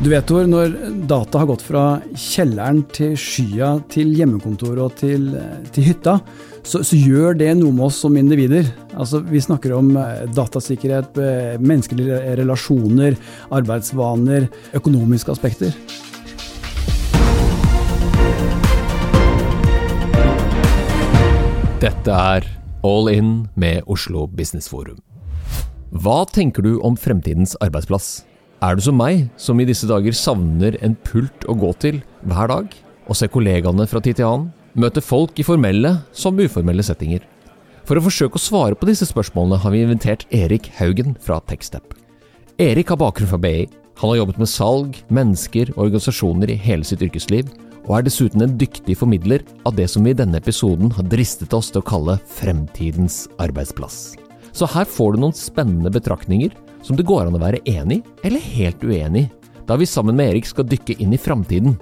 Du vet Tor, når data har gått fra kjelleren til skya til hjemmekontoret og til, til hytta, så, så, gjør det noe med oss som individer. Altså, vi snakker om eh, datasikkerhet, eh, menneskelige relasjoner, arbeidsvaner, økonomiske aspekter. Dette er All In med Oslo Business Forum. Hva tenker du om fremtidens arbeidsplass? Er du som meg, som i disse dager savner en pult å gå til hver dag, og ser kollegaene fra tid til annen, møte folk i formelle som uformelle settinger? For å forsøke å svare på disse spørsmålene har vi invitert Erik Haugen fra Techstep. Erik har bakgrunn fra BI. Han har jobbet med salg, mennesker og organisasjoner i hele sitt yrkesliv, og er dessuten en dyktig formidler av det som vi i denne episoden har dristet oss til å kalle fremtidens arbeidsplass. Så her får du noen spennende betraktninger som det går an å være enig eller helt uenig da vi sammen med Erik skal dykke inn i framtiden.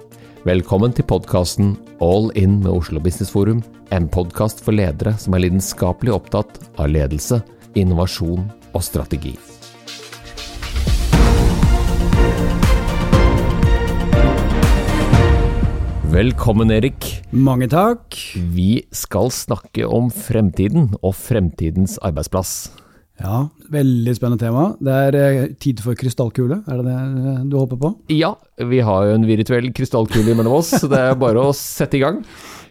Velkommen til podkasten All In med Oslo Business Forum, en podkast for ledere som er lidenskapelig opptatt av ledelse, innovasjon og strategi. Velkommen, Erik. Mange takk. Vi skal snakke om fremtiden og fremtidens arbeidsplass. Ja, veldig spennende tema. Det er eh, tid for krystallkule, er det det eh, du håper på? Ja, vi har jo en virtuell krystallkule mellom oss, så det er bare å sette i gang.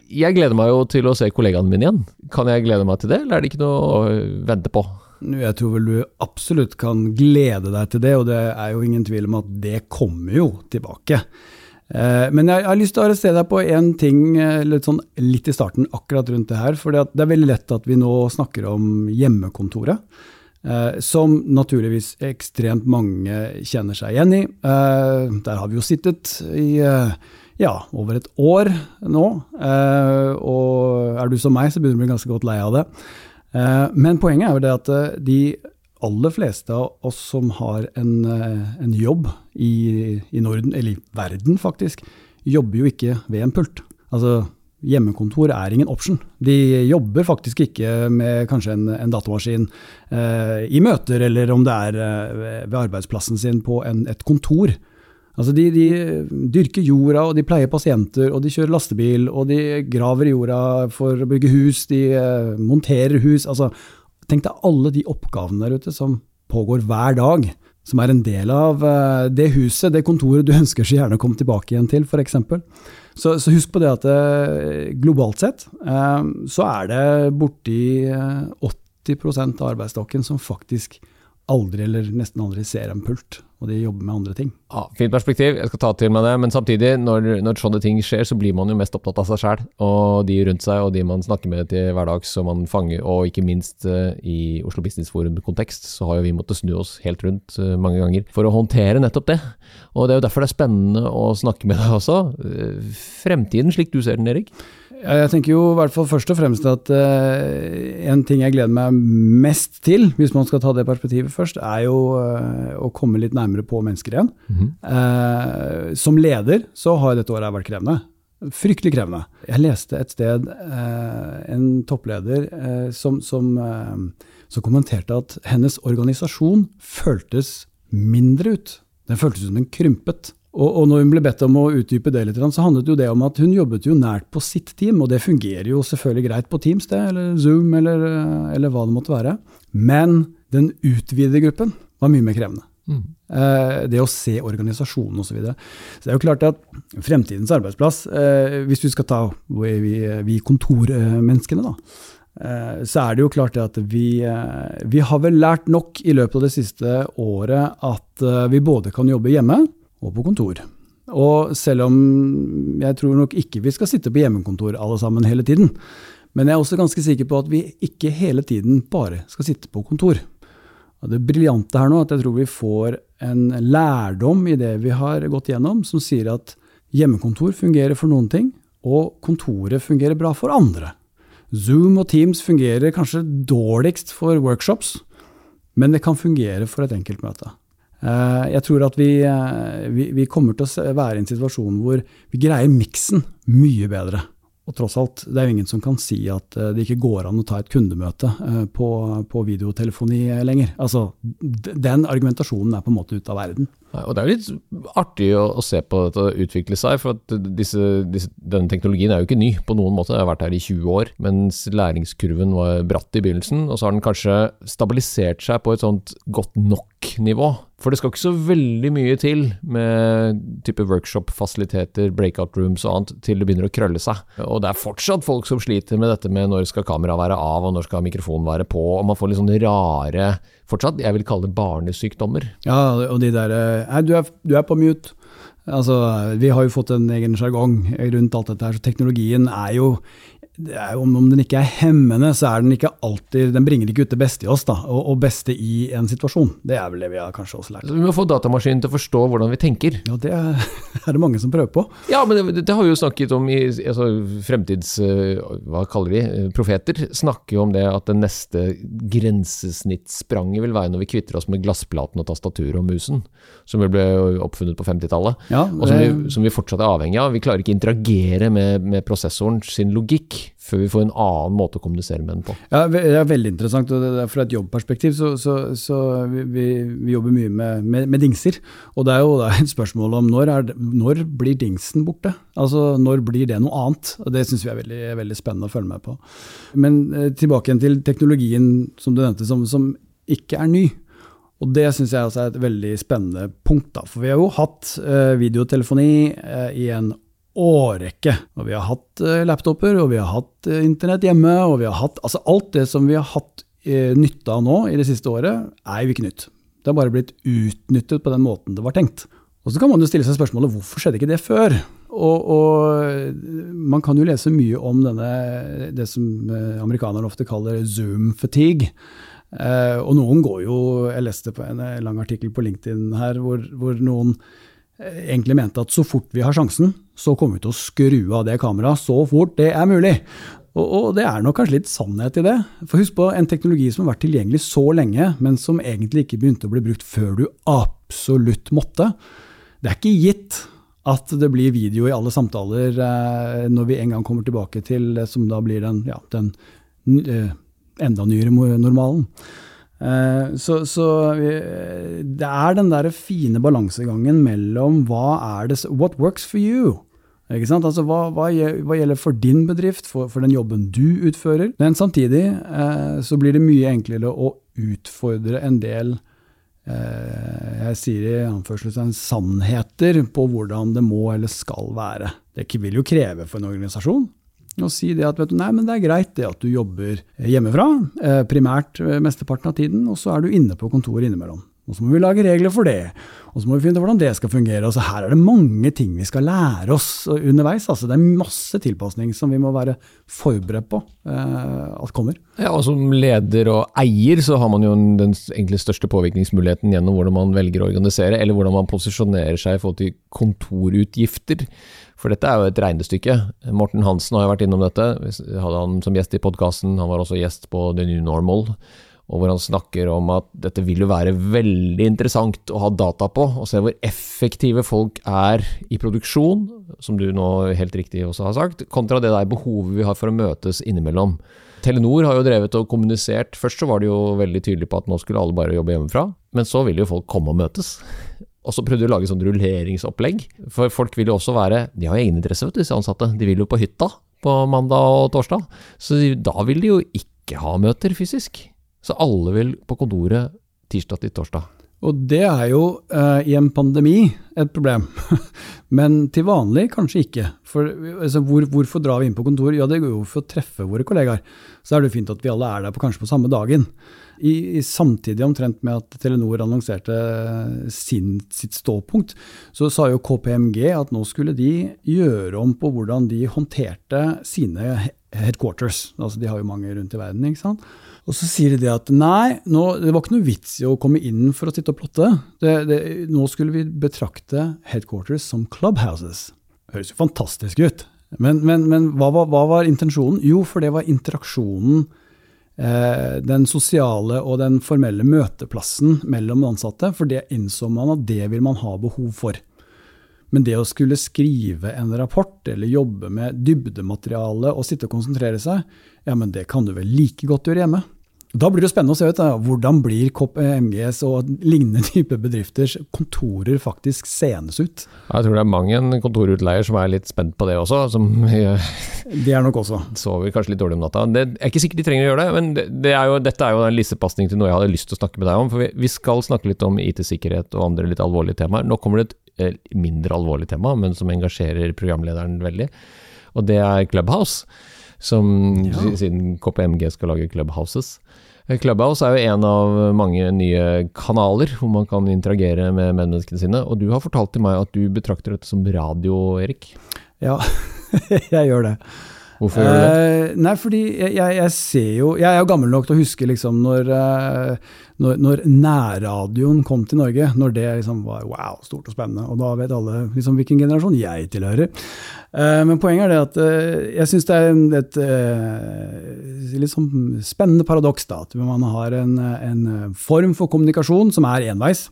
Jeg gleder meg jo til å se kollegaene mine igjen. Kan jeg glede meg til det, eller er det ikke noe å vente på? Jeg tror vel du absolutt kan glede deg til det, og det er jo ingen tvil om at det kommer jo tilbake. Eh, men jeg har lyst til å arrestere deg på én ting litt, sånn, litt i starten akkurat rundt det her. For det er veldig lett at vi nå snakker om hjemmekontoret. Eh, som naturligvis ekstremt mange kjenner seg igjen i. Eh, der har vi jo sittet i eh, ja, over et år nå. Og er du som meg, så begynner du å bli ganske godt lei av det. Men poenget er jo det at de aller fleste av oss som har en, en jobb i, i Norden, eller i verden faktisk, jobber jo ikke ved en pult. Altså Hjemmekontor er ingen option. De jobber faktisk ikke med kanskje en, en datamaskin eh, i møter, eller om det er eh, ved arbeidsplassen sin på en, et kontor. Altså de, de, dyrker jorda, og de pleier pasienter, og de kjører lastebil, og de graver i jorda for å bygge hus, de eh, monterer hus. Altså, tenk deg alle de oppgavene der ute som pågår hver dag som er en del av eh, det huset, det kontoret du ønsker så gjerne å komme tilbake igjen til, f.eks. Så, så husk på det at eh, globalt sett eh, så er det borti 80% av arbeidsstokken som faktisk aldri eller nesten aldri ser en pult, og de jobber med andre ting. Ja, fint perspektiv, jeg skal ta til meg det, men samtidig, når, når sånne ting skjer, så blir man jo mest opptatt av seg sjæl og de rundt seg og de man snakker med til hverdags og man fanger, og ikke minst uh, i Oslo Business Forum-kontekst, så har jo vi måttet snu oss helt rundt uh, mange ganger for å håndtere nettopp det. Og det er jo derfor det er spennende å snakke med deg også. Uh, fremtiden slik du ser den, Erik? Jeg tenker jo i hvert fall først og fremst at uh, en ting jeg gleder meg mest til, hvis man skal ta det perspektivet først, er jo uh, å komme litt nærmere på mennesker igjen. Mm -hmm. uh, som leder så har dette året vært krevende. Fryktelig krevende. Jeg leste et sted en toppleder som, som, som kommenterte at hennes organisasjon føltes mindre ut. Den føltes som den krympet. Og, og, når hun ble bedt om å utdype det litt, så handlet jo det om at hun jobbet jo nært på sitt team, og det fungerer jo selvfølgelig greit på Teams, det, eller Zoom, eller, eller hva det måtte være. Men den utvidede gruppen var mye mer krevende. Mm. Eh, det å se organisasjonen osv. Så, videre. så det er jo klart at fremtidens arbeidsplass, eh, hvis vi skal ta vi, vi kontormenneskene, da, eh, så er det jo klart at vi, eh, vi har vel lært nok i løpet av det siste året at eh, vi både kan jobbe hjemme, og på kontor. Og selv om jeg tror nok ikke vi skal sitte på hjemmekontor alle sammen hele tiden, men jeg er også ganske sikker på at vi ikke hele tiden bare skal sitte på kontor. Og det briljante her nå er at jeg tror vi får en lærdom i det vi har gått gjennom, som sier at hjemmekontor fungerer for noen ting, og kontoret fungerer bra for andre. Zoom og Teams fungerer kanskje dårligst for workshops, men det kan fungere for et enkeltmøte. Eh, jeg tror at vi, eh, vi, vi, kommer til å være i en situasjon hvor vi greier miksen mye bedre. Og tross alt, det er jo ingen som kan si at eh, det ikke går an å ta et kundemøte på, på videotelefoni lenger. Altså, den argumentasjonen er på en måte ute av verden. Og Det er jo litt artig å, å, se på dette utvikle seg, for disse, disse, denne teknologien er jo ikke ny på noen måte. Jeg har vært her i 20 år, mens læringskurven var bratt i begynnelsen. Og så har den kanskje stabilisert seg på et sånt godt nok-nivå. For det skal ikke så veldig mye til med type workshop-fasiliteter, breakout rooms og annet, til det begynner å krølle seg. Og det er fortsatt folk som sliter med dette med når skal kameraet være av, og når skal mikrofonen være på, og man får litt sånne rare fortsatt, jeg vil kalle det barnesykdommer. Ja, og de der Nei, du du er på mute. Altså, vi har jo fått en egen sjargong rundt alt dette her, så teknologien er jo er, om, om, den ikke er hemmende, så er den ikke alltid Den bringer ikke ut det beste i oss, da, og, og, beste i en situasjon. Det er vel det vi har kanskje også lært. Vi må få datamaskinen til å forstå hvordan vi tenker. Ja, det er, er det mange som prøver på. Ja, men det, det har vi jo snakket om i altså, fremtids... Eh, hva kaller vi eh, profeter? Snakker jo om det at det neste grensesnittspranget vil være når vi kvitter oss med glassplaten og tastaturet og musen, som ble oppfunnet på 50-tallet, ja, og som vi, som vi, fortsatt er avhengig av. Vi klarer ikke å interagere med, med prosessoren sin logikk før vi får en annen måte å kommunisere med den på. Ja, Det er veldig interessant. og Fra et jobbperspektiv så, så, så vi, vi, jobber mye med, med, med, dingser. Og det er jo da et spørsmål om når, er, når, blir dingsen borte? Altså Når blir det noe annet? Og Det syns vi er veldig, veldig, spennende å følge med på. Men eh, tilbake igjen til teknologien som du nevnte, som, som ikke er ny. Og Det syns jeg er et veldig spennende punkt. da, For vi har jo hatt eh, videotelefoni eh, i en årrekke. Og vi har hatt uh, laptoper, og vi har hatt uh, internett hjemme, og vi har hatt altså alt det som vi har hatt uh, nytte av nå i det siste året, er jo ikke nytt. Det har bare blitt utnyttet på den måten det var tenkt. Og så kan man jo stille seg spørsmålet hvorfor skjedde ikke det før? Og, og man kan jo lese mye om denne, det som amerikanerne ofte kaller zoom fatigue. Eh, og noen går jo Jeg leste på en lang artikkel på LinkedIn her hvor, hvor noen egentlig mente at så fort vi har sjansen, så kommer vi til å skru av det kameraet så fort det er mulig. Og, det er nok kanskje litt sannhet i det. For husk på en teknologi som har vært tilgjengelig så lenge, men som egentlig ikke begynte å bli brukt før du absolutt måtte. Det er ikke gitt at det blir video i alle samtaler eh, når vi en gang kommer tilbake til som da blir den, ja, den eh, enda nyere normalen. Eh, så, så, det er den der fine balansegangen mellom hva er det What works for you? Altså, hva, hva, hva, gjelder for din bedrift, for, for, den jobben du utfører? Men samtidig eh, så blir det mye enklere å utfordre en del eh, jeg sier i anførselstegn sannheter på hvordan det må eller skal være. Det vil jo kreve for en organisasjon og si det at du, nei, men det er greit det at du jobber hjemmefra, eh, primært eh, mesteparten av tiden, og så er du inne på kontoret innimellom. Og så må vi lage regler for det, og så må vi finne ut hvordan det skal fungere. og så Her er det mange ting vi skal lære oss underveis. altså Det er masse tilpasning som vi må være forberedt på eh, at kommer. Ja, og Som leder og eier så har man jo den egentlig største påvirkningsmuligheten gjennom hvordan man velger å organisere, eller hvordan man posisjonerer seg i forhold til kontorutgifter. For dette er jo et regnestykke. Morten Hansen har jo vært innom dette. Vi hadde han som gjest i podkasten. Han var også gjest på The New Normal. Og hvor han snakker om at dette vil jo være veldig interessant å ha data på, og se hvor effektive folk er i produksjon, som du nå helt riktig også har sagt, kontra det der behovet vi har for å møtes innimellom. Telenor har jo drevet og kommunisert. Først så var det jo veldig tydelig på at nå skulle alle bare jobbe hjemmefra, men så ville jo folk komme og møtes. Og så prøvde de å lage sånn rulleringsopplegg. For folk vil jo også være De har jo egeninteresse, vet du, disse ansatte. De vil jo på hytta på mandag og torsdag. Så da vil de jo ikke ha møter fysisk. Så alle vil på kontoret tirsdag til torsdag. Og det er jo uh, i en pandemi et problem. Men til vanlig kanskje ikke. For altså, hvor, Hvorfor drar vi inn på kontor? Ja, det går jo for å treffe våre kollegaer. Så er det jo fint at vi alle er der på, kanskje på samme dagen. I, i samtidig omtrent med at Telenor annonserte sin, sitt ståpunkt, så sa jo KPMG at nå skulle de gjøre om på hvordan de håndterte sine headquarters. Altså, de har jo mange rundt i verden. ikke sant? Og så sier de at nei, nå, det var ikke noe vits i å komme inn for å sitte og plotte. Det, det, nå skulle vi betrakte headquarters som clubhouses. Det høres jo fantastisk ut. Men, men, men hva, var, hva, var, intensjonen? Jo, for det var interaksjonen, den sosiale og den formelle møteplassen mellom ansatte. For det innså man at det vil man ha behov for. Men det å skulle skrive en rapport eller jobbe med dybdemateriale og sitte og konsentrere seg, ja, men det kan du vel like godt gjøre hjemme. Da blir det spennende å se ut, da, hvordan blir MGS og lignende type bedrifters kontorer faktisk senes ut. Jeg tror det er mange en kontorutleier som er litt spent på det også. Som det er nok også. sover kanskje litt dårlig om natta. Det er ikke sikkert de trenger å gjøre det, men det, er jo, dette er jo en lissepasning til noe jeg hadde lyst til å snakke med deg om. For vi, vi skal snakke litt om IT-sikkerhet og andre litt alvorlige temaer. Nå kommer det et eh, mindre alvorlig tema, men som engasjerer programlederen veldig. Og det er Clubhouse som ja. siden KPMG skal lage Clubhouses. Eh, Clubhouse er jo en av mange nye kanaler hvor man kan interagere med menneskene sine. Og du har fortalt til meg at du betrakter dette som radio, Erik? Ja, jeg gjør det. Hvorfor gjør du det? Eh, nei, fordi jeg, jeg, ser jo Jeg er jo gammel nok til å huske liksom når, eh, når, når nærradioen kom til Norge. Når det liksom var wow, stort og spennende. Og da vet alle liksom hvilken generasjon jeg tilhører. Eh, men poenget er det at jeg syns det er et litt sånn spennende paradoks da, at man har en, en form for kommunikasjon som er enveis.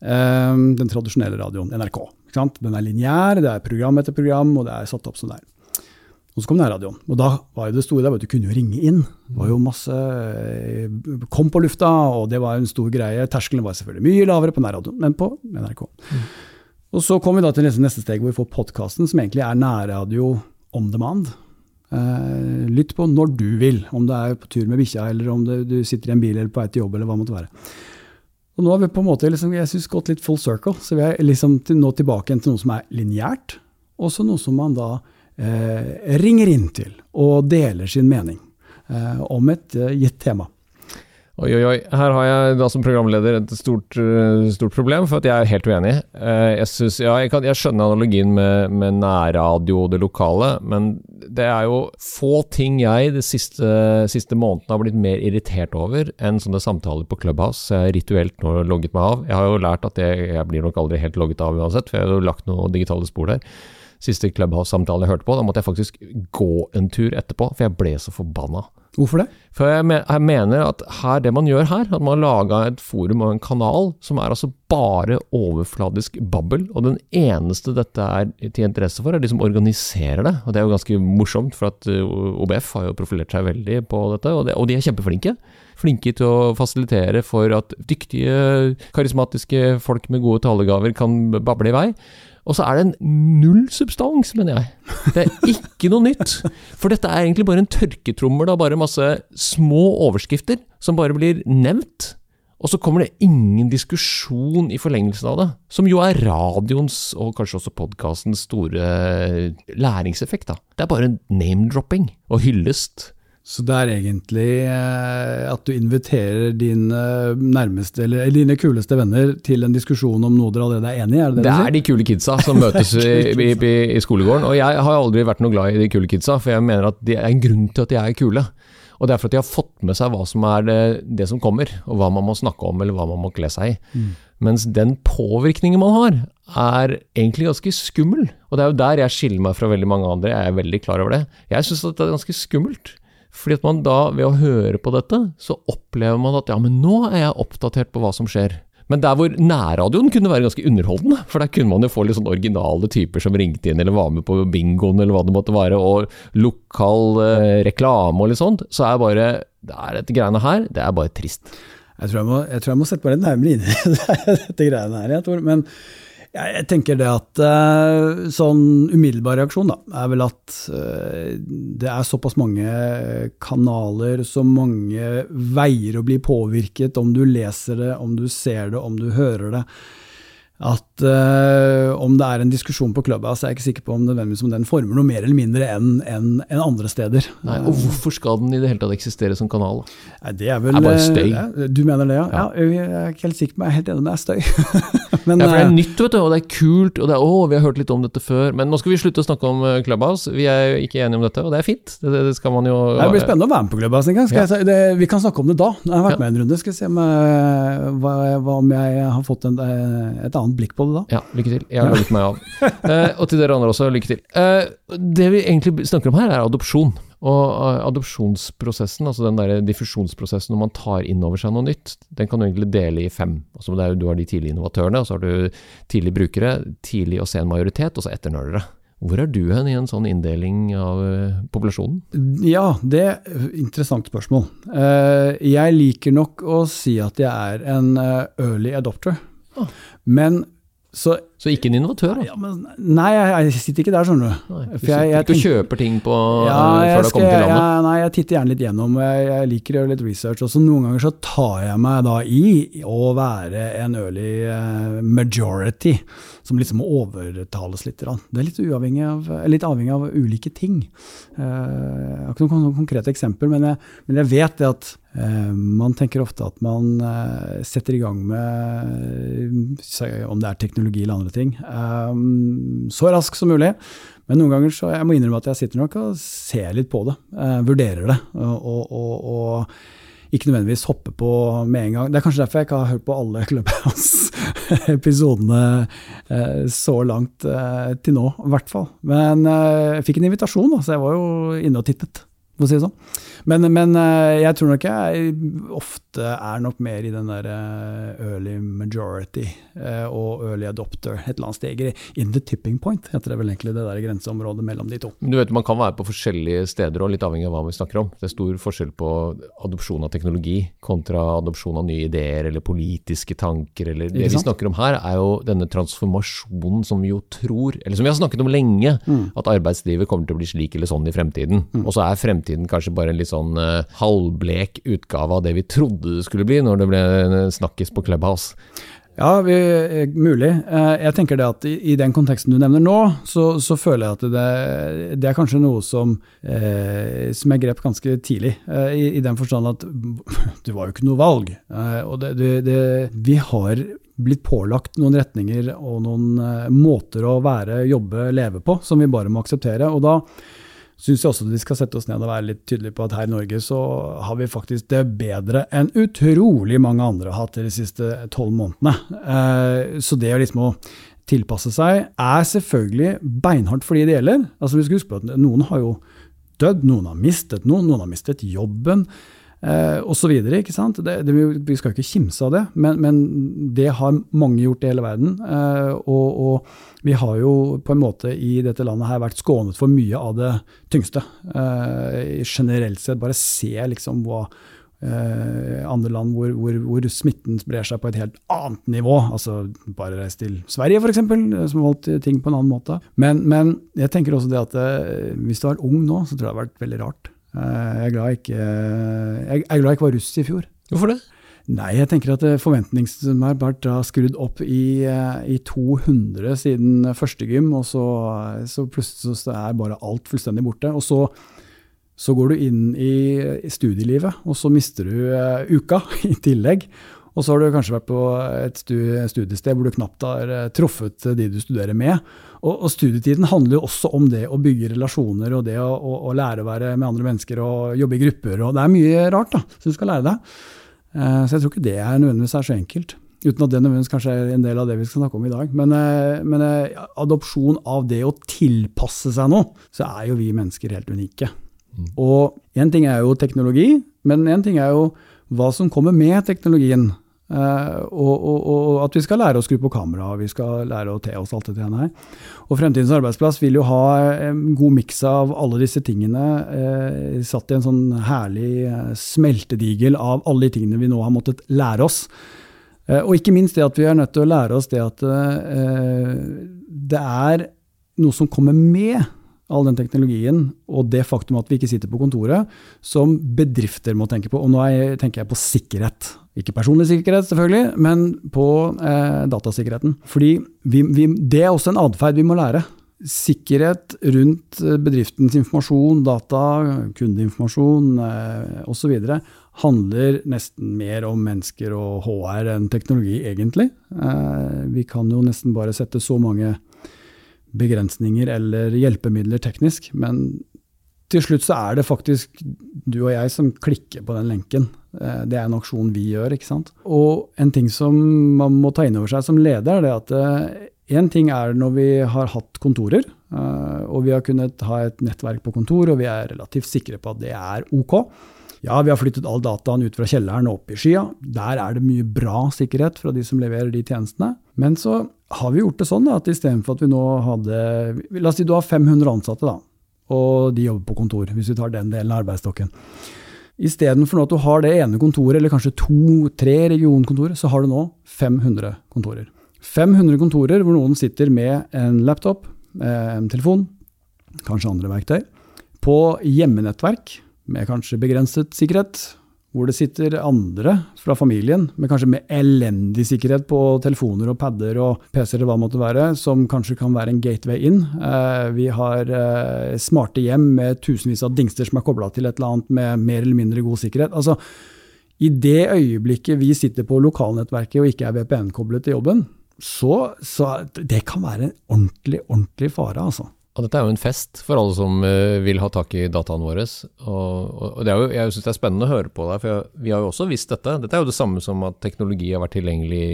Den tradisjonelle radioen, NRK. Den er lineær, det er program etter program, og det er satt opp som det er. Og så kom nærradioen. Og da var jo det store der, du kunne jo ringe inn. Det var jo masse eh, Kom på lufta, og det var en stor greie. Terskelen var selvfølgelig mye lavere på nærradioen, men på NRK. Mm. Og så kom vi da til neste steg, hvor vi får podkasten, som egentlig er nærradio on demand. Eh, lytt på når du vil, om du er på tur med bikkja, eller om det, du sitter i en bil eller på vei til jobb, eller hva det måtte være. Og nå har vi på en måte liksom, jeg synes, gått litt full circle, så vi er liksom til, nå tilbake til noe som er lineært, og så noe som man da ringer inn til og deler sin mening eh, om et eh, gitt tema. Oi, oi, oi. Her har jeg da som programleder et stort, eh, stort problem, for at jeg er helt uenig. Eh, jeg, synes, ja, jeg, kan, jeg skjønner analogien med, med nærradio og det lokale, men det er jo få ting jeg de siste, siste månedene har blitt mer irritert over enn sånne samtaler på Clubhouse. Jeg har rituelt nå logget meg av. Jeg har jo lært at jeg, jeg blir nok aldri helt logget av uansett, for jeg har jo lagt noen digitale spor der siste Clubhouse-samtalen jeg hørte på. Da måtte jeg faktisk gå en tur etterpå, for jeg ble så forbanna. Hvorfor det? For jeg, mener at her, det man gjør her, at man har laga et forum og en kanal som er altså bare overfladisk babbel, og den eneste dette er til interesse for, er de som organiserer det. Og det er jo ganske morsomt, for at uh, OBF har jo profilert seg veldig på dette, og, det, og de er kjempeflinke flinke til å fasilitere for at dyktige, karismatiske folk med gode talegaver kan bable i vei. Og så er det en null substans, mener jeg. Det er ikke noe nytt. For dette er egentlig bare en tørketrommel av bare masse små overskrifter som bare blir nevnt. Og så kommer det ingen diskusjon i forlengelsen av det, som jo er radioens og kanskje også podkastens store læringseffekt. da. Det er bare name-dropping og hyllest. Så det er egentlig eh, at du inviterer dine nærmeste, eller dine kuleste venner til en diskusjon om noe dere allerede er enig i? Er det det, det er de kule kidsa som møtes i, i, i, skolegården. Og jeg har aldri vært noe glad i de kule kidsa, for jeg mener at det er en grunn til at de er kule. Og det er for at de har fått med seg hva som er det, det som kommer, og hva man må snakke om, eller hva man må kle seg i. Mm. Mens den påvirkningen man har, er egentlig ganske skummel. Og det er jo der jeg skiller meg fra veldig mange andre, jeg er veldig klar over det. Jeg syns det er ganske skummelt. Fordi at man da, ved å høre på dette, så opplever man at ja, men nå er jeg oppdatert på hva som skjer. Men der hvor nærradioen kunne være ganske underholdende, for der kunne man jo få litt sånn originale typer som ringte inn eller var med på bingoen eller hva det måtte være, og lokal eh, reklame og litt sånt, så er bare det er dette greiene her, det er bare trist. Jeg tror jeg må, jeg tror jeg må sette meg litt nærmere inn i dette greiene her, jeg tror. Men jeg tenker det at uh, sånn umiddelbar reaksjon da, er vel at uh, det er såpass mange kanaler, så mange veier å bli påvirket, om du leser det, om du ser det, om du hører det at uh, om det er en diskusjon på Clubhouse, er jeg ikke sikker på om, om den former noe mer eller mindre enn en, en andre steder. Nei, og hvorfor skal den i det hele tatt eksistere som kanal? Nei, det er vel det er bare støy. Ja, du mener det, ja? ja. ja jeg er ikke helt sikker på, jeg er helt enig, det er støy. men, ja, for det er eh, nytt, vet du, og det er kult, og det er å, vi har hørt litt om dette før. Men nå skal vi slutte å snakke om eh, Clubhouse, vi er jo ikke enige om dette, og det er fint. Det, det skal man jo Det blir spennende å være med på Clubhouse en gang. Jeg, det, vi kan snakke om det da. Jeg har vært med en runde, skal vi se om hva, hva, om jeg har fått en, et annet blikk på det da. Ja, lykke til. Jeg har laget meg av. Eh, og til dere andre også, lykke til. Eh, det vi egentlig snakker om her, er adopsjon. Og uh, adopsjonsprosessen, altså den der diffusjonsprosessen når man tar inn over seg noe nytt, den kan du egentlig dele i fem. Altså er, du har de tidlige innovatørene, og så har du tidlige brukere, tidlig å se en majoritet, og så etternølere. Hvor er du hen i en sånn inndeling av eh, populasjonen? Ja, det er interessant spørsmål. Eh, jeg liker nok å si at jeg er en eh, early adopter. Men så Så ikke en innovatør, da? ja, men, Nei, jeg, sitter ikke der, skjønner du. Nei, du For jeg- jeg sitter ikke og kjøper ting på, Ja, før du har kommet til landet? Ja, nei, jeg titter gjerne litt gjennom. Jeg, jeg liker å gjøre litt research. Og så noen ganger så tar jeg meg da i å være en early eh, majority, som liksom må overtales litt. Det er litt, uavhengig av, litt avhengig av ulike ting. Eh, jeg har ikke noen konkrete eksempel, men jeg, men jeg vet det at eh, man tenker ofte at man setter i gang med om det er teknologi eller andre ting, Um, så raskt som mulig. Men noen ganger så jeg må innrømme at jeg sitter nok og ser litt på det. Uh, vurderer det. Og, og, og, ikke nødvendigvis hopper på med en gang. Det er kanskje derfor jeg ikke har hørt på alle Clubhouse-episodene uh, så langt uh, til nå, i hvert fall. Men jeg fikk en invitasjon, da, så jeg var jo inne og tittet, for å si det sånn. Men, men eh, jeg tror nok jeg ofte er nok mer i den der eh, early majority eh, og early adopter et eller annet steg. In the tipping point heter det vel egentlig det der grenseområdet mellom de to. Du vet, Man kan være på forskjellige steder, og litt avhengig av hva vi snakker om. Det er stor forskjell på adopsjon av teknologi kontra adopsjon av nye ideer eller politiske tanker. Eller det vi snakker om her, er jo denne transformasjonen som vi jo tror, eller som vi har snakket om lenge, Mm. at arbeidslivet kommer til å bli slik eller sånn i fremtiden. Og så er fremtiden kanskje bare en litt sånn uh, halvblek utgave av det vi trodde det skulle bli når det ble snakkis snakkes på Clubhouse. Ja, vi, eh, mulig. Eh, Jeg tenker det at i, den konteksten du nevner nå, så, så føler jeg at det, det er kanskje noe som, eh, som jeg grep ganske tidlig. Eh, i, I den forstand at det var jo ikke noe valg. Eh, og det, det, vi har blitt pålagt noen retninger og noen eh, måter å være, jobbe, leve på som vi bare må akseptere. Og da syns jeg også at vi skal sette oss ned og være litt tydelige på at her i Norge så har vi faktisk det bedre enn utrolig mange andre har hatt de siste tolv månedene. Eh, Så det å liksom å tilpasse seg er selvfølgelig beinhardt for de det gjelder. Altså vi skal huske på at Noen har jo dødd, noen har mistet noen, noen har mistet jobben. Eh, det, vi skal jo ikke kimse av det, men, men det har mange gjort i hele verden. Eh, og, og vi har jo på en måte i dette landet her vært skånet for mye av det tyngste. Eh, generelt sett, bare se liksom hva eh, andre land hvor, hvor, hvor smitten sprer seg på et helt annet nivå. altså Bare reis til Sverige f.eks., som har holdt ting på en annen måte. Men, men jeg tenker også det at eh, hvis du er ung nå, så tror jeg det har vært veldig rart. Eh, jeg er glad jeg ikke, jeg er glad jeg ikke var russ i fjor. Hvorfor det? Nei, jeg tenker at forventningene har vært skrudd opp i, eh, i 200 siden første gym, og så, så plutselig så er bare alt fullstendig borte. Og så, så går du inn i, i studielivet, og så mister du uh, uka i tillegg. Og så har du kanskje vært på et studiested hvor du knapt har eh, truffet de du studerer med. Og, og studietiden handler jo også om det å bygge relasjoner og det å, å, å lære å være med andre mennesker og jobbe i grupper. Og det er mye rart da, som du skal lære deg. Eh, Så jeg tror ikke det er nødvendigvis er så enkelt. Uten at det nødvendigvis kanskje er en del av det vi skal snakke om i dag. Men, eh, men adopsjon av det å tilpasse seg noe, så er jo vi mennesker helt unike. Og én ting er jo teknologi, men én ting er jo hva som kommer med teknologien. Eh, og, og, og at vi skal lære å skru på kamera, og vi skal lære å te oss alt dette her. Og Fremtidens arbeidsplass vil jo ha en god miks av alle disse tingene, eh, satt i en sånn herlig eh, smeltedigel av alle de tingene vi nå har måttet lære oss. Eh, og ikke minst det at vi er nødt til å lære oss det at eh, det er noe som kommer med all den teknologien, og det faktum at vi ikke sitter på kontoret, som bedrifter må tenke på. Og nå er tenker jeg på sikkerhet. Ikke personlig sikkerhet, selvfølgelig, men på eh, datasikkerheten. Fordi vi, vi, det er også en atferd vi må lære. Sikkerhet rundt eh, bedriftens informasjon, data, kundeinformasjon eh, osv. handler nesten mer om mennesker og HR enn teknologi, egentlig. Eh, vi kan jo nesten bare sette så mange begrensninger eller hjelpemidler teknisk, men til slutt så er det faktisk du og jeg som klikker på den lenken. Eh, Det er en aksjon vi gjør, ikke sant. Og en ting som man må ta inn over seg som leder, det er at én ting er når vi har hatt kontorer, eh, og vi har kunnet ha et nettverk på kontor, og vi er relativt sikre på at det er ok. Ja, vi har flyttet all dataen ut fra kjelleren og opp i skya. Der er det mye bra sikkerhet fra de som leverer de tjenestene. Men så har vi gjort det sånn da, at istedenfor at vi nå hadde La oss si du har 500 ansatte, da, og de jobber på kontor, hvis vi tar den delen av arbeidsstokken. Istedenfor at du har det ene kontoret, eller kanskje to-tre regionkontorer, så har du nå 500 kontorer. 500 kontorer hvor noen sitter med en laptop, eh, en telefon, kanskje andre verktøy, på hjemmenettverk med kanskje begrenset sikkerhet, hvor det sitter andre fra familien med kanskje med elendig sikkerhet på telefoner og padder og PC-er hva det måtte være, som kanskje kan være en gateway inn. Eh, vi har eh, smarte hjem med tusenvis av dingster som er kobla til et eller annet med mer eller mindre god sikkerhet. Altså, I det øyeblikket vi sitter på lokalnettverket og ikke er VPN-koblet til jobben, så, så det kan være en ordentlig, ordentlig fare, altså. Og dette er jo en fest for alle som uh, vil ha tak i dataene våre. Og, og jo, jeg syns det er spennende å høre på deg, for jeg, vi har jo også visst dette. Dette er jo det samme som at teknologi har vært tilgjengelig,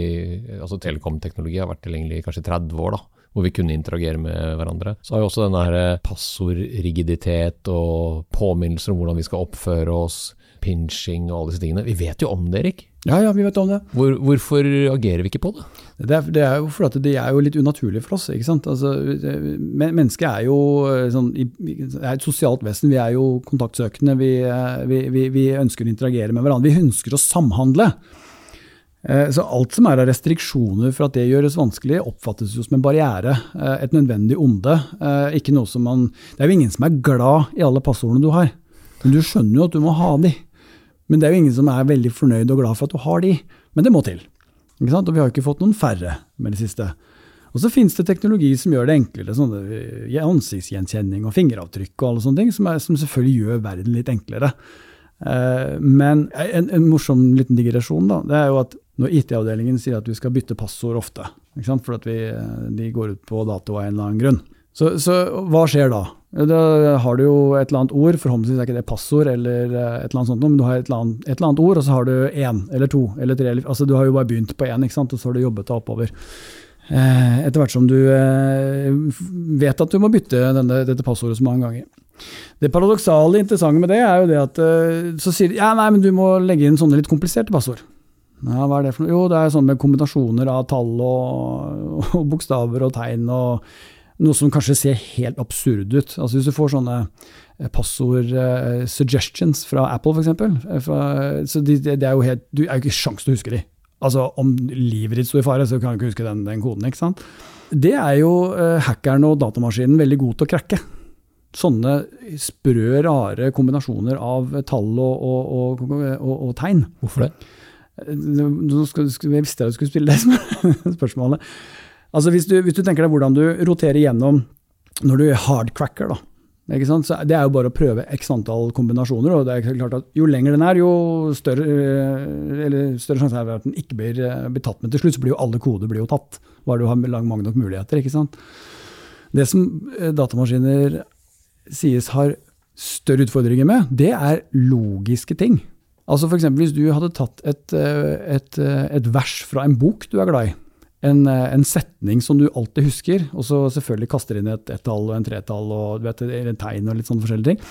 altså telekomteknologi har vært tilgjengelig i kanskje 30 år, da. Hvor vi kunne interagere med hverandre. Så har jo også denne eh, passordrigiditet og påminnelser om hvordan vi skal oppføre oss, pinching og alle disse tingene. Vi vet jo om det, Erik. Ja, ja, vi vet om det. Hvor, hvorfor agerer vi ikke på det? Det er, det er jo fordi det er jo litt unaturlig for oss. ikke sant? Altså, mennesket er jo eh, sånn, er et sosialt vesen. Vi er jo kontaktsøkende. Vi, eh, vi, vi, vi, ønsker å interagere med hverandre. Vi ønsker å samhandle. Eh, så alt som er av restriksjoner for at det gjøres vanskelig, oppfattes jo som en barriere. Et nødvendig onde. Ikke noe som man Det er jo ingen som er glad i alle passordene du har. Men du skjønner jo at du må ha de. Men det er jo ingen som er veldig fornøyd og glad for at du har de. Men det må til. Og vi har ikke fått noen færre med det siste. Og så finnes det teknologi som gjør det enklere. Sånne ansiktsgjenkjenning og fingeravtrykk og alle sånne ting, som, er, som selvfølgelig gjør verden litt enklere. Eh, men en, en, morsom liten digresjon da, det er jo at når IT-avdelingen sier at vi skal bytte passord ofte, for at vi, de går ut på dato av en eller annen grunn, så, så, hva skjer da? Da har du jo et eller annet ord, forhåpentligvis er ikke det passord eller eh, et eller annet sånt, men du har et eller annet, et eller annet ord, og så har du én eller to eller tre. altså Du har jo bare begynt på én, og så har du jobbet deg oppover. Eh, etter hvert som du eh, vet at du må bytte denne, dette passordet så mange ganger. Det paradoksale interessante med det er jo det at så sier de ja, nei, men du må legge inn sånne litt kompliserte passord. Ja, hva er det for noe? Jo, det er sånn med kombinasjoner av tall og, og bokstaver og tegn og noe som kanskje ser helt absurd ut. Altså Hvis du får sånne passord passord-suggestions eh, fra Apple, f.eks. Eh, så de, det er jo helt, Du er jo ikke sjans til å huske de. Altså Om livet ditt står i fare, så kan du ikke huske den, den koden. ikke sant? Det er jo hackeren og datamaskinen veldig god til å krakke. Sånne sprø, rare kombinasjoner av tall og, og, og, og tegn. Hvorfor det? Nå skal, jeg visste jeg skulle stille det spørsmålet. Altså hvis du, hvis du, tenker deg hvordan du roterer gjennom når du hardcracker, da. Det er jo bare å prøve x antall kombinasjoner. og det er klart at Jo lenger den er, jo større, større sjanse er det at den ikke blir, blir, tatt. Men til slutt så blir jo alle koder blir jo tatt, bare du har mange nok muligheter. ikke sant? Det som eh, datamaskiner sies har større utfordringer med, det er logiske ting. Altså F.eks. hvis du hadde tatt et, eh, et, eh, et vers fra en bok du er glad i, en, eh, en, setning som du alltid husker, og så selvfølgelig kaster inn et ett-tall og en tretall og du vet, en tegn og litt sånne forskjellige ting,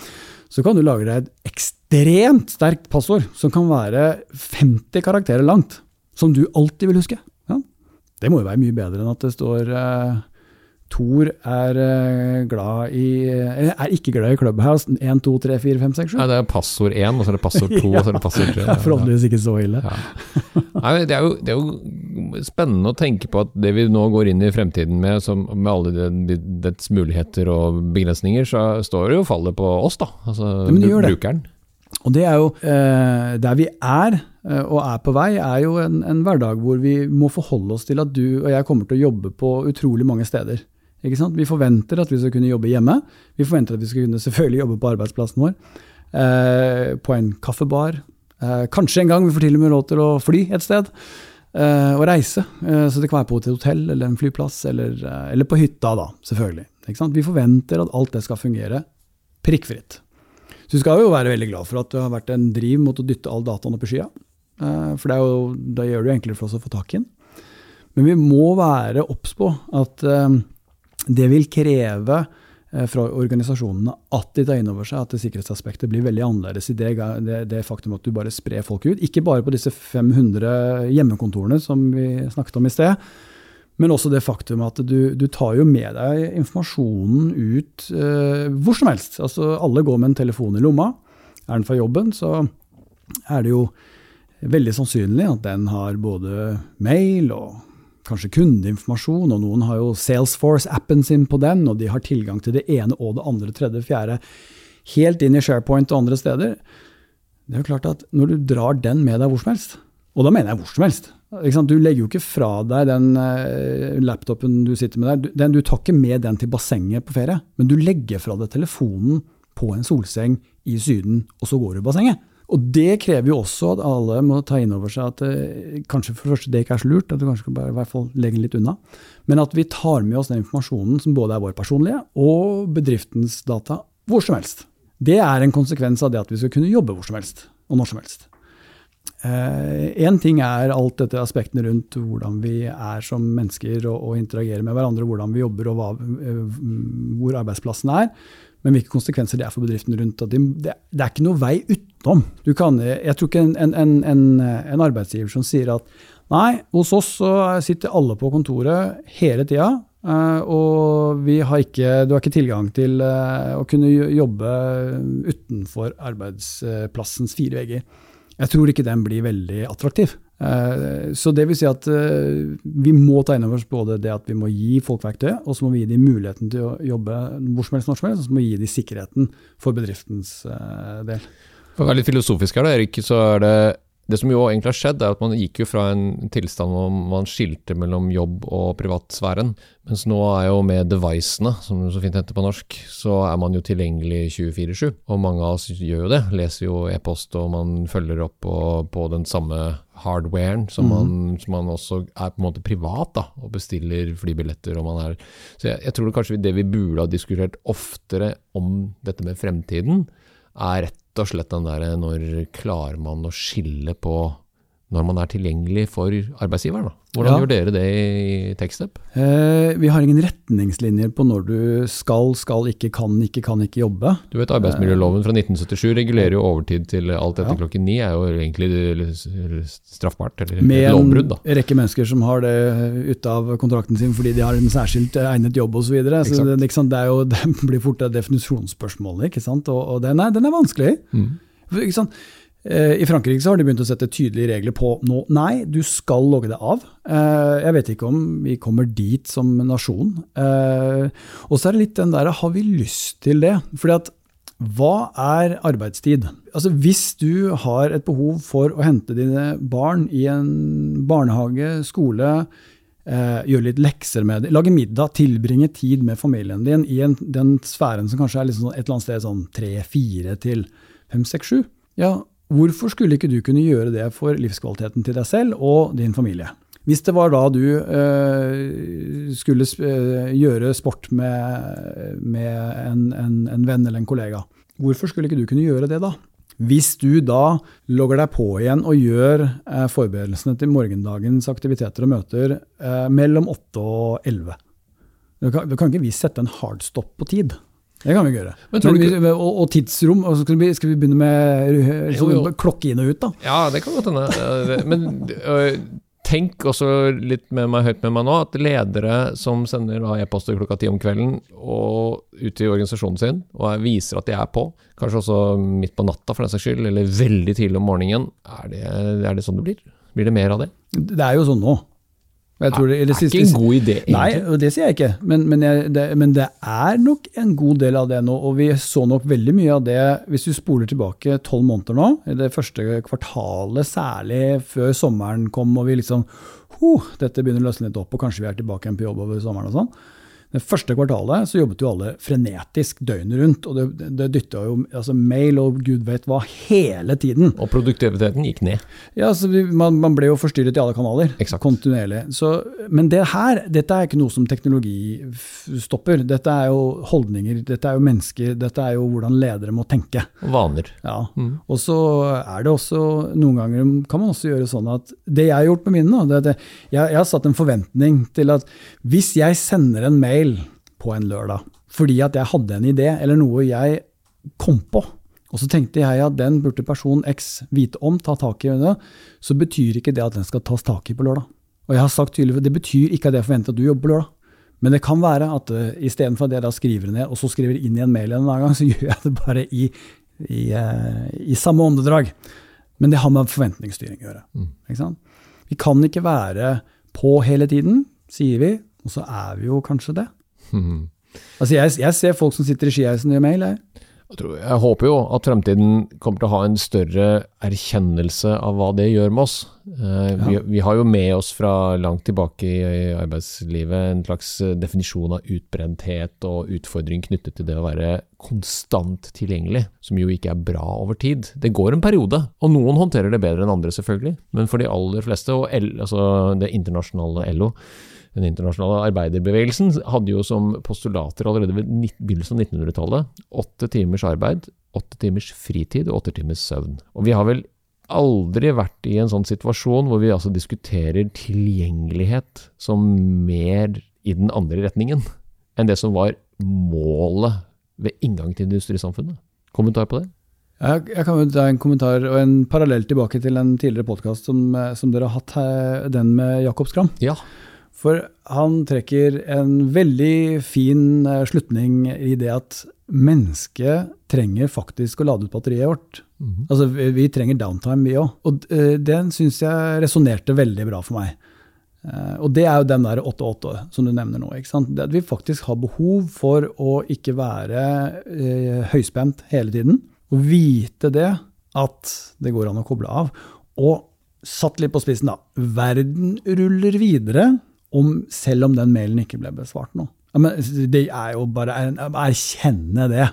så kan du lage deg et ekstremt sterkt passord som kan være 50 karakterer langt, som du alltid vil huske. Ja? Det må jo være mye bedre enn at det står uh, Thor er uh, glad i uh, Er ikke glad i Clubhouse. 1, 2, 3, 4, 5, 6, 7. Nei, det er passord 1, og så er det passord 2, ja. og så er det passord 3. Ja, Forhåpentligvis ikke så ille. Ja. Nei, det, er jo, det, er jo, spennende å tenke på at det vi nå går inn i fremtiden med, som, med alle dets muligheter og begrensninger, så står det jo fallet på oss, da. Altså brukeren. Og det er jo eh, Der vi er, eh, og er på vei, er jo en, en, hverdag hvor vi må forholde oss til at du og jeg kommer til å jobbe på utrolig mange steder. Vi forventer at vi skal kunne jobbe hjemme. Vi forventer at vi skal kunne selvfølgelig jobbe på arbeidsplassen vår. Eh, på en kaffebar. Eh, kanskje en gang vi får til og med lov til å fly et sted. Eh, og reise. Eh, så det kan være på et hotell eller en flyplass, eller, eh, eller på hytta, da, selvfølgelig. Vi forventer at alt det skal fungere prikkfritt. Så du skal jo være veldig glad for at det har vært en driv mot å dytte all dataen opp i skya. Eh, for jo, da gjør det jo enklere for oss å få tak i den. Men vi må være obs på at det vil kreve eh, fra organisasjonene at de tar inn over seg at det sikkerhetsaspektet blir veldig annerledes i det, det, det, faktum at du bare sprer folk ut. Ikke bare på disse 500 hjemmekontorene som vi snakket om i sted, men også det faktum at du, du tar jo med deg informasjonen ut eh, hvor som helst. Altså, alle går med en telefon i lomma. Er den fra jobben, så er det jo veldig sannsynlig at den har både mail og kanskje kundeinformasjon, og noen har jo Salesforce-appen sin på den, og de har tilgang til det ene og det andre, tredje, fjerde, helt inn i SharePoint og andre steder. Det er jo klart at når du drar den med deg hvor som helst, og da mener jeg hvor som helst Du legger jo ikke fra deg den eh, laptopen du sitter med der. Den, du tar ikke med den til bassenget på ferie, men du legger fra deg telefonen på en solseng i Syden, og så går du i bassenget. Og det krever jo også at alle må ta inn over seg at eh, kanskje for det første det ikke er så lurt, at du kanskje skal bare i hvert fall legge den litt unna, men at vi tar med oss den informasjonen som både er vår personlige og bedriftens data, hvor som helst. Det er en konsekvens av det at vi skal kunne jobbe hvor som helst, og når som helst. Én eh, ting er alt dette aspektene rundt hvordan vi er som mennesker og, og interagerer med hverandre, hvordan vi jobber og hva, eh, hvor arbeidsplassen er. Men hvilke konsekvenser det er for bedriften rundt. Det, det, det er ikke noe vei utenom. Kan, jeg tror ikke en, en, en, en, arbeidsgiver som sier at nei, hos oss sitter alle på kontoret hele tida, eh, og har ikke, du har ikke tilgang til eh, å kunne jobbe utenfor arbeidsplassens fire vegger. Jeg tror ikke den blir veldig attraktiv. Eh, så det vil si at eh, vi må ta inn over oss både det at vi må gi folk verktøy, og så må vi gi dem muligheten til å jobbe hvor som helst, når som helst, og så må vi gi dem sikkerheten for bedriftens eh, del. For å være litt filosofisk her, da, Erik, så er det det som jo egentlig har skjedd, er at man gikk jo fra en tilstand hvor man skilte mellom jobb og privatsfæren. Mens nå er jo med devicene, som det så fint heter på norsk, så er man jo tilgjengelig 24-7. Og mange av oss gjør jo det. Leser jo e-post, og man følger opp på, på den samme hardwaren som, man, mm. som man også er på en måte privat, da, og bestiller flybilletter. og man er... Så jeg, jeg tror det kanskje det vi burde ha diskutert oftere om dette med fremtiden, er rett og slett den derre når klarer man å skille på når man er tilgjengelig for arbeidsgiveren? Hvordan ja. gjør dere det i Techstep? Eh, vi har ingen retningslinjer på når du skal, skal ikke, kan ikke, kan ikke jobbe. Du vet Arbeidsmiljøloven fra 1977 regulerer jo overtid til alt etter ja. klokken ni. er jo egentlig straffbart, eller Med lovbrudd. Med en rekke mennesker som har det ute av kontrakten sin fordi de har en særskilt egnet jobb osv. Så så det, liksom, det, jo, det, blir fort et definisjonsspørsmål, ikke sant? og, og den, er, den, er, vanskelig. Mm. Ikke sant? Eh, I Frankrike så har de begynt å sette tydelige regler på nå. Nei, du skal logge det av. Eh, jeg vet ikke om vi kommer dit som nasjon. Eh, og så er det litt den der, har vi lyst til det? Fordi at hva er arbeidstid? Altså Hvis du har et behov for å hente dine barn i en barnehage, skole, gjøre litt lekser med dem, lage middag, tilbringe tid med familien din i en, den sfæren som kanskje er liksom et eller annet sted sånn tre, fire til fem, seks, sju, ja, Hvorfor skulle ikke du kunne gjøre det for livskvaliteten til deg selv og din familie? Hvis det var da du øh, skulle øh, gjøre sport med, med en, en, en, venn eller en kollega, hvorfor skulle ikke du kunne gjøre det da? Hvis du da logger deg på igjen og gjør øh, forberedelsene til morgendagens aktiviteter og møter mellom 8 og 11, da kan, kan ikke vi sette en hardstopp på tid. Det kan vi gjøre. Men, vi, og, og, tidsrom. Og skal, vi, skal, vi, begynne med liksom, klokke inn og ut, da? Ja, det kan godt hende. Men tenk også litt med meg, høyt med meg nå, at ledere som sender e-poster klokka ti om kvelden og ut i organisasjonen sin og viser at de er på, kanskje også midt på natta for den saks skyld, eller veldig tidlig om morgenen, er det, er det sånn det blir? Blir det mer av det? Det er jo sånn nå. Jeg tror det, det, er ikke en god idé, egentlig. Nei, det sier jeg ikke. Men, men, jeg, det, men, det, er nok en god del av det nå. Og vi så nok veldig mye av det hvis du spoler tilbake tolv måneder nå. I det første kvartalet, særlig før sommeren kom og vi liksom huh, Dette begynner å løsne litt opp, og kanskje vi er tilbake igjen på jobb over sommeren og sånn. Det første kvartalet så jobbet jo alle frenetisk døgnet rundt. og Det, det dytta jo altså mail og gud vet hva hele tiden. Og produktiviteten gikk ned? Ja, altså, man, man, ble jo forstyrret i alle kanaler. Exakt. Kontinuerlig. Så, men det her, dette er ikke noe som teknologi stopper. Dette er jo holdninger, dette er jo mennesker, dette er jo hvordan ledere må tenke. Vaner. Ja. Mm. Og så er det også noen ganger kan man også gjøre sånn at det jeg har gjort med mine, det, det, jeg, jeg har satt en forventning til at hvis jeg sender en mail mail på en lørdag fordi at jeg hadde en idé, eller noe jeg kom på. Og så tenkte jeg at den burde person X vite om, ta tak i det. Så betyr ikke det at den skal tas tak i på lørdag. Og jeg har sagt tydelig, Det betyr ikke at jeg forventer at du jobber på lørdag. Men det kan være at uh, istedenfor at jeg da skriver ned, og så skriver inn i en mail en annen gang, så gjør jeg det bare i, i, uh, i samme åndedrag. Men det har med forventningsstyring å gjøre. Mm. Vi kan ikke være på hele tiden, sier vi, og så er vi jo kanskje det. Mm. Altså jeg, jeg, ser folk som sitter i skiheisen og gjør mail. Jeg. Jeg håper jo at fremtiden kommer til å ha en større erkjennelse av hva det gjør med oss. Eh, ja. Vi, vi, har jo med oss fra langt tilbake i arbeidslivet en slags eh, definisjon av utbrenthet og utfordring knyttet til det å være konstant tilgjengelig, som jo ikke er bra over tid. Det går en periode, og noen håndterer det bedre enn andre, selvfølgelig. Men for de aller fleste, og L, altså det internasjonale LO, den internasjonale arbeiderbevegelsen hadde jo som postulater allerede ved begynnelsen av 1900-tallet åtte timers arbeid, åtte timers fritid og åtte timers søvn. Og vi har vel aldri vært i en sånn situasjon hvor vi altså diskuterer tilgjengelighet som mer i den andre retningen enn det som var målet ved inngang til industrisamfunnet. Kommentar på det? Jeg, jeg kan jo ta en kommentar og en parallell tilbake til en tidligere podkast som, som, dere har hatt, her, den med Jakob Skram. Ja. For han trekker en veldig fin eh, slutning i det at mennesket trenger faktisk å lade ut batteriet vårt. Mm -hmm. Altså, vi, vi, trenger downtime, vi òg. Og uh, den syns jeg resonnerte veldig bra for meg. Uh, og det er jo den der 8-8 som du nevner nå. ikke sant? Det at vi faktisk har behov for å ikke være uh, høyspent hele tiden. Og vite det, at det går an å koble av. Og satt litt på spissen, da. Verden ruller videre om, selv om den mailen ikke ble besvart nå. Men det er jo bare å erkjenne det.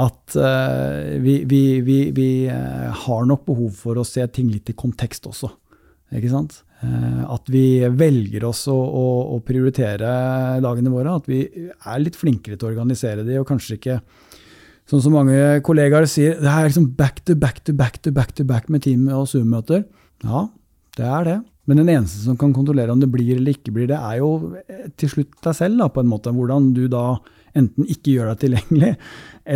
At uh, vi, vi, vi, vi uh, har nok behov for å se ting litt i kontekst også. Ikke sant? Uh, at vi velger oss å, å, å, prioritere dagene våre. At vi er litt flinkere til å organisere de, og kanskje ikke Sånn som mange kollegaer sier, det er liksom back to back to back to back to back med team og Zoom-møter. Ja, det er det. Men den eneste som kan kontrollere om det blir eller ikke blir det, er jo eh, til slutt deg selv, da, på en måte. Hvordan du da enten ikke gjør deg tilgjengelig,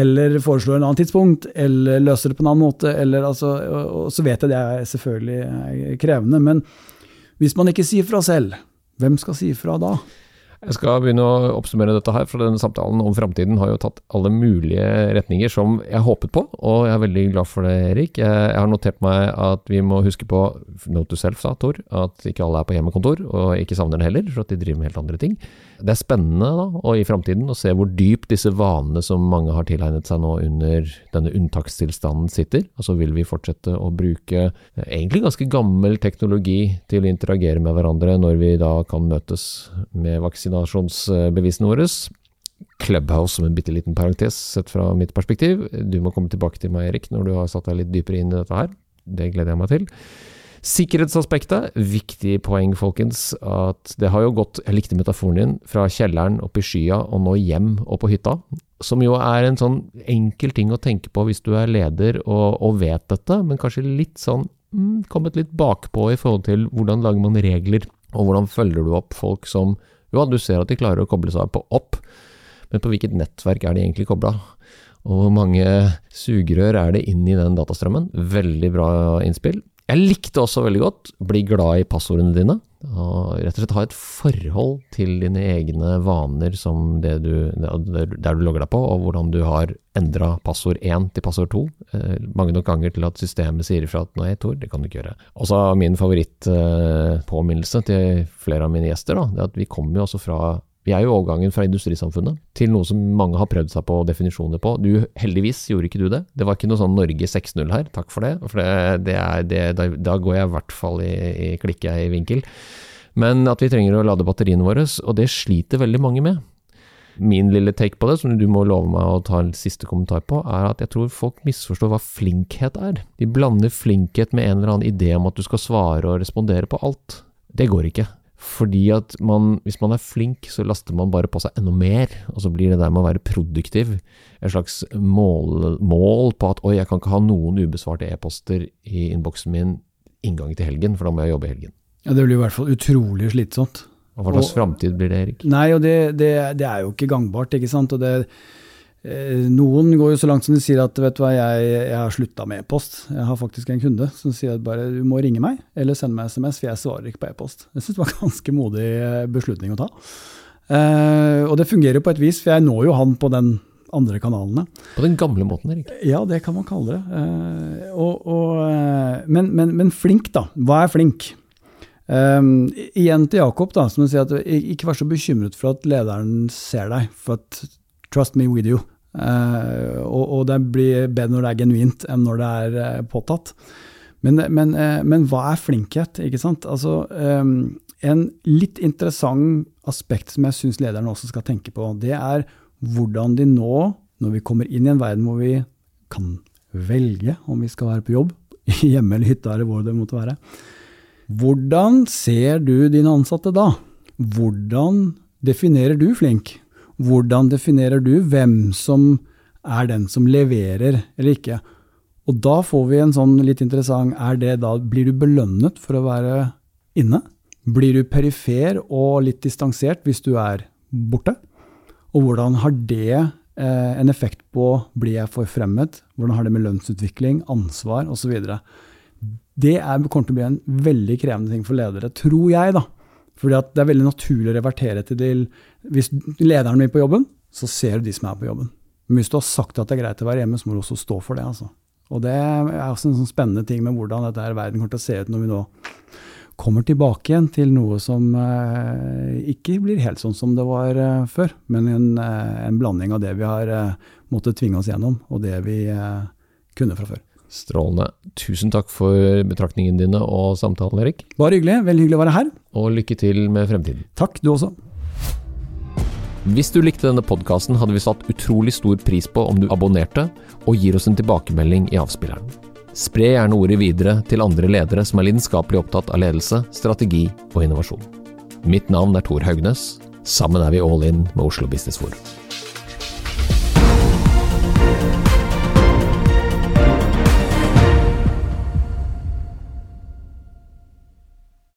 eller foreslår en annen tidspunkt, eller løser det på en annen måte. Eller, altså, og så vet jeg det er selvfølgelig krevende. Men hvis man ikke sier fra selv, hvem skal si fra da? Jeg skal begynne å oppsummere dette her, for denne samtalen om framtiden har jo tatt alle mulige retninger som jeg håpet på, og jeg er veldig glad for det, Erik. Jeg har notert meg at vi må huske på, note to self, sa Tor, at ikke alle er på hjemmekontor, og ikke savner det heller, for at de driver med helt andre ting. Det er spennende da, og i framtiden å se hvor dypt disse vanene som mange har tilegnet seg nå under denne unntakstilstanden sitter. Altså vil vi fortsette å bruke eh, egentlig ganske gammel teknologi til å interagere med hverandre når vi da kan møtes med vaksiner vaksinasjonsbevisene våre. Clubhouse som en bitte liten parentes sett fra mitt perspektiv. Du må komme tilbake til meg, Erik, når du har satt deg litt dypere inn i dette her. Det gleder jeg meg til. Sikkerhetsaspektet, viktig poeng, folkens. At det har jo gått, jeg likte metaforen din, fra kjelleren opp i skya og nå hjem og på hytta. Som jo er en sånn enkel ting å tenke på hvis du er leder og, og vet dette, men kanskje litt sånn mm, kommet litt bakpå i forhold til hvordan lager man regler, og hvordan følger du opp folk som jo, du ser at de klarer å koble seg på opp, men på hvilket nettverk er de egentlig kobla? Og hvor mange sugerør er det inn i den datastrømmen? Veldig bra innspill. Jeg likte også veldig godt bli glad i passordene dine. Og rett og slett ha et forhold til dine egne vaner som det du, der du logger deg på, og hvordan du har endra passord 1 til passord 2. Eh, mange nok ganger til at systemet sier ifra at nei, Tor, det kan du ikke gjøre. Og så min favorittpåminnelse eh, til flere av mine gjester, da, det er at vi kommer jo også fra vi er jo overgangen fra industrisamfunnet til noe som mange har prøvd seg på definisjoner på. Du, heldigvis gjorde ikke du det. Det var ikke noe sånn Norge 6-0 her, takk for det. For det, det er, det, da, da, går jeg i hvert fall i, i klikke i vinkel. Men at vi trenger å lade batteriene våre, og det sliter veldig mange med. Min lille take på det, som du må love meg å ta en siste kommentar på, er at jeg tror folk misforstår hva flinkhet er. De blander flinkhet med en eller annen idé om at du skal svare og respondere på alt. Det går ikke. Fordi at man, hvis man er flink, så laster man bare på seg enda mer, og så blir det der med å være produktiv et slags mål, mål på at oi, jeg kan ikke ha noen ubesvarte e-poster i innboksen min inngang til helgen, for da må jeg jobbe i helgen. Ja, Det blir i hvert fall utrolig slitsomt. Og hva slags framtid blir det, Erik? Nei, og det, det, det, er jo ikke gangbart, ikke sant. Og det, noen går jo så langt som de sier at vet du hva, jeg, jeg har slutta med e-post. Jeg har faktisk en kunde som sier at bare du må ringe meg eller sende meg SMS, for jeg svarer ikke på e-post. Jeg syns det var en ganske modig eh, beslutning å ta. Uh, og det fungerer jo på et vis, for jeg når jo han på den andre kanalene. På den gamle måten, Erik? Ja, det kan man kalle det. Uh, og, og, men, men, men, flink, da. Hva er flink? Um, igjen til Jakob, da, som sier at ikke vær så bekymret for at lederen ser deg. For at trust me with you. Uh, og, og, det blir bedre når det er genuint enn når det er uh, påtatt. Men, men, uh, men, hva er flinkhet? ikke sant? Altså, um, en litt interessant aspekt som jeg syns lederne også skal tenke på, det er hvordan de nå, når vi kommer inn i en verden hvor vi kan velge om vi skal være på jobb, hjemme eller hytta eller hvor det måtte være, hvordan ser du dine ansatte da? Hvordan definerer du flink? Hvordan definerer du hvem som er den som leverer eller ikke? Og da får vi en sånn litt interessant er det da, Blir du belønnet for å være inne? Blir du perifer og litt distansert hvis du er borte? Og hvordan har det eh, en effekt på blir jeg forfremmet? Hvordan har det med lønnsutvikling, ansvar osv.? Det er, kommer til å bli en veldig krevende ting for ledere, tror jeg. da. Fordi det er veldig naturlig å revertere til de, Hvis lederen er på jobben, så ser du de som er på jobben. Men hvis du har sagt at det er greit å være hjemme, så må du også stå for det. altså. Og det er også en sånn spennende ting med hvordan dette her verden kommer til å se ut når vi nå kommer tilbake igjen til noe som eh, ikke blir helt sånn som det var eh, før, men en, eh, en, blanding av det vi har eh, måttet tvinge oss gjennom, og det vi eh, kunne fra før. Strålende. Tusen takk for betraktningene dine og samtalen, Erik. Bare hyggelig. Veldig hyggelig å være her. Og lykke til med fremtiden. Takk, du også. Hvis du likte denne podkasten, hadde vi satt utrolig stor pris på om du abonnerte og gir oss en tilbakemelding i avspilleren. Spre gjerne ordet videre til andre ledere som er lidenskapelig opptatt av ledelse, strategi og innovasjon. Mitt navn er Tor Haugnes. Sammen er vi all in med Oslo Business Forum.